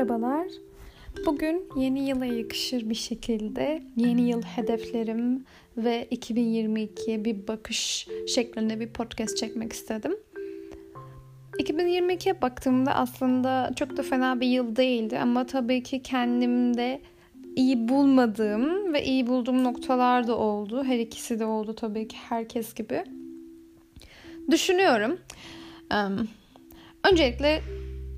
Merhabalar. Bugün yeni yıla yakışır bir şekilde yeni yıl hedeflerim ve 2022'ye bir bakış şeklinde bir podcast çekmek istedim. 2022'ye baktığımda aslında çok da fena bir yıl değildi ama tabii ki kendimde iyi bulmadığım ve iyi bulduğum noktalar da oldu. Her ikisi de oldu tabii ki herkes gibi. Düşünüyorum. Öncelikle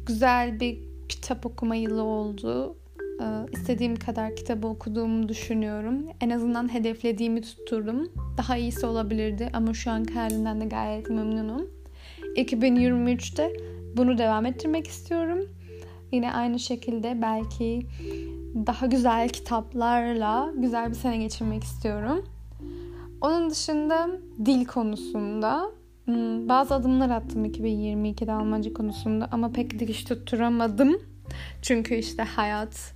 güzel bir kitap okuma yılı oldu. Ee, istediğim kadar kitabı okuduğumu düşünüyorum. En azından hedeflediğimi tutturdum. Daha iyisi olabilirdi ama şu anki halinden de gayet memnunum. 2023'te bunu devam ettirmek istiyorum. Yine aynı şekilde belki daha güzel kitaplarla güzel bir sene geçirmek istiyorum. Onun dışında dil konusunda hmm, bazı adımlar attım 2022'de Almanca konusunda ama pek dikiş tutturamadım. Çünkü işte hayat,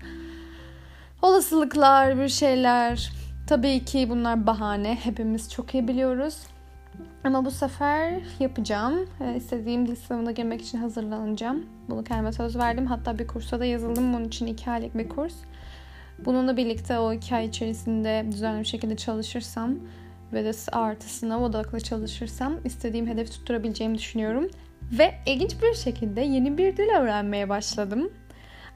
olasılıklar, bir şeyler. Tabii ki bunlar bahane. Hepimiz çok iyi biliyoruz. Ama bu sefer yapacağım. Ee, istediğim dil sınavına girmek için hazırlanacağım. Bunu kendime söz verdim. Hatta bir kursa da yazıldım. Bunun için iki aylık bir kurs. Bununla birlikte o iki ay içerisinde düzenli bir şekilde çalışırsam ve de artı sınav odaklı çalışırsam istediğim hedef tutturabileceğimi düşünüyorum. Ve ilginç bir şekilde yeni bir dil öğrenmeye başladım.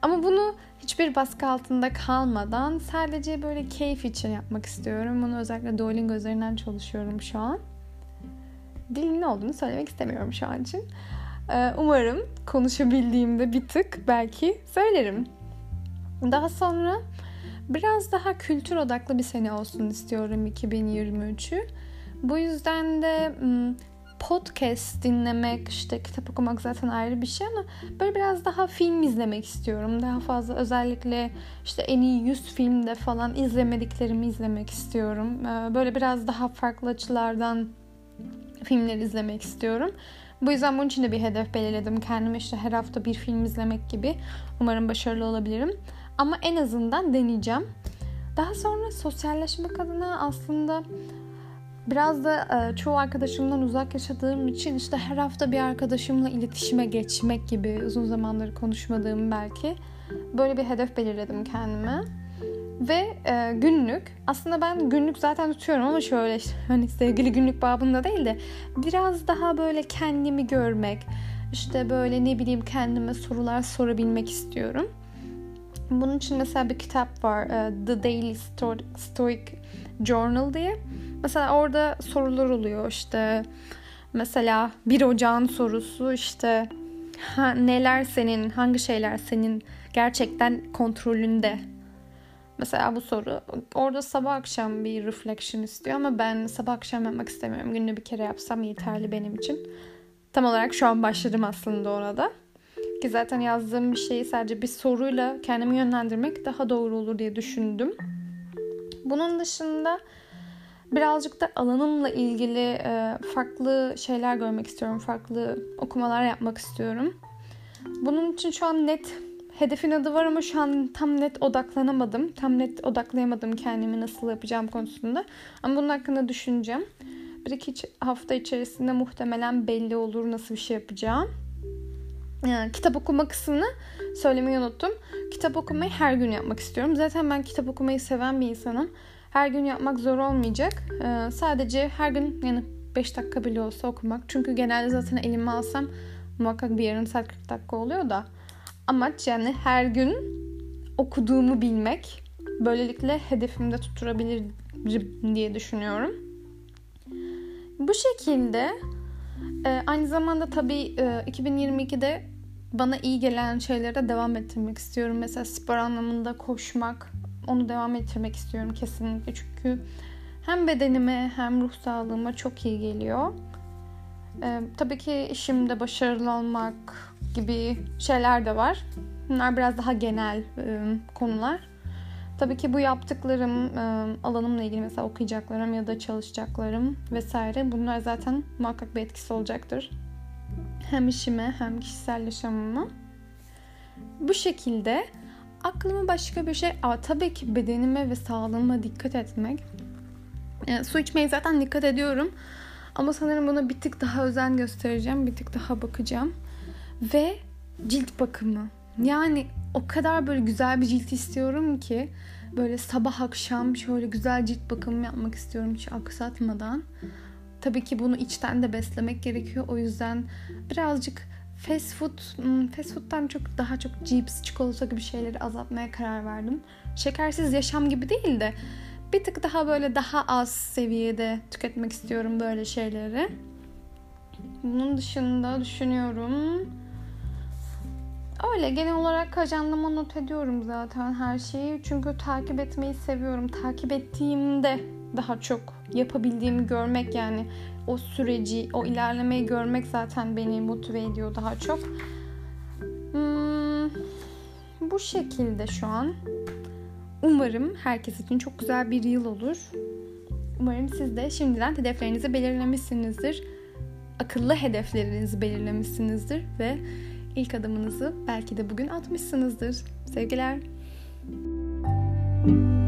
Ama bunu hiçbir baskı altında kalmadan sadece böyle keyif için yapmak istiyorum. Bunu özellikle Duolingo üzerinden çalışıyorum şu an. Dilin ne olduğunu söylemek istemiyorum şu an için. Ee, umarım konuşabildiğimde bir tık belki söylerim. Daha sonra biraz daha kültür odaklı bir sene olsun istiyorum 2023'ü. Bu yüzden de podcast dinlemek, işte kitap okumak zaten ayrı bir şey ama böyle biraz daha film izlemek istiyorum. Daha fazla özellikle işte en iyi 100 filmde falan izlemediklerimi izlemek istiyorum. Ee, böyle biraz daha farklı açılardan filmler izlemek istiyorum. Bu yüzden bunun için de bir hedef belirledim. Kendime işte her hafta bir film izlemek gibi. Umarım başarılı olabilirim. Ama en azından deneyeceğim. Daha sonra sosyalleşmek adına aslında Biraz da e, çoğu arkadaşımdan uzak yaşadığım için işte her hafta bir arkadaşımla iletişime geçmek gibi uzun zamandır konuşmadığım belki böyle bir hedef belirledim kendime. Ve e, günlük aslında ben günlük zaten tutuyorum ama şöyle hani sevgili günlük babında değil de biraz daha böyle kendimi görmek işte böyle ne bileyim kendime sorular sorabilmek istiyorum. Bunun için mesela bir kitap var e, The Daily Stoic Journal diye. Mesela orada sorular oluyor işte mesela bir ocağın sorusu işte ha, neler senin hangi şeyler senin gerçekten kontrolünde Mesela bu soru orada sabah akşam bir reflection istiyor ama ben sabah akşam yapmak istemiyorum. Günde bir kere yapsam yeterli benim için. Tam olarak şu an başladım aslında orada. Ki zaten yazdığım bir şeyi sadece bir soruyla kendimi yönlendirmek daha doğru olur diye düşündüm. Bunun dışında birazcık da alanımla ilgili e, farklı şeyler görmek istiyorum. Farklı okumalar yapmak istiyorum. Bunun için şu an net hedefin adı var ama şu an tam net odaklanamadım. Tam net odaklayamadım kendimi nasıl yapacağım konusunda. Ama bunun hakkında düşüneceğim. Bir iki hafta içerisinde muhtemelen belli olur nasıl bir şey yapacağım. Yani kitap okuma kısmını söylemeyi unuttum. Kitap okumayı her gün yapmak istiyorum. Zaten ben kitap okumayı seven bir insanım. Her gün yapmak zor olmayacak. Ee, sadece her gün yani 5 dakika bile olsa okumak. Çünkü genelde zaten elime alsam muhakkak bir yarım saat 40 dakika oluyor da. Amaç yani her gün okuduğumu bilmek. Böylelikle hedefimde tutturabilirim diye düşünüyorum. Bu şekilde e, aynı zamanda tabii e, 2022'de bana iyi gelen şeylere devam ettirmek istiyorum. Mesela spor anlamında koşmak, onu devam ettirmek istiyorum kesinlikle. Çünkü hem bedenime hem ruh sağlığıma çok iyi geliyor. Ee, tabii ki işimde başarılı olmak gibi şeyler de var. Bunlar biraz daha genel e, konular. Tabii ki bu yaptıklarım e, alanımla ilgili mesela okuyacaklarım ya da çalışacaklarım vesaire bunlar zaten muhakkak bir etkisi olacaktır. Hem işime hem kişisel yaşamıma. Bu şekilde aklıma başka bir şey... Aa, tabii ki bedenime ve sağlığıma dikkat etmek. Yani su içmeye zaten dikkat ediyorum. Ama sanırım buna bir tık daha özen göstereceğim. Bir tık daha bakacağım. Ve cilt bakımı. Yani o kadar böyle güzel bir cilt istiyorum ki böyle sabah akşam şöyle güzel cilt bakımı yapmak istiyorum hiç aksatmadan. Tabii ki bunu içten de beslemek gerekiyor. O yüzden birazcık fast food, hmm, fast food'dan çok daha çok cips, çikolata gibi şeyleri azaltmaya karar verdim. Şekersiz yaşam gibi değil de bir tık daha böyle daha az seviyede tüketmek istiyorum böyle şeyleri. Bunun dışında düşünüyorum. Öyle genel olarak ajandama not ediyorum zaten her şeyi. Çünkü takip etmeyi seviyorum. Takip ettiğimde daha çok yapabildiğimi görmek yani o süreci, o ilerlemeyi görmek zaten beni motive ediyor daha çok. Hmm, bu şekilde şu an. Umarım herkes için çok güzel bir yıl olur. Umarım siz de şimdiden hedeflerinizi belirlemişsinizdir. Akıllı hedeflerinizi belirlemişsinizdir ve ilk adımınızı belki de bugün atmışsınızdır. Sevgiler. Müzik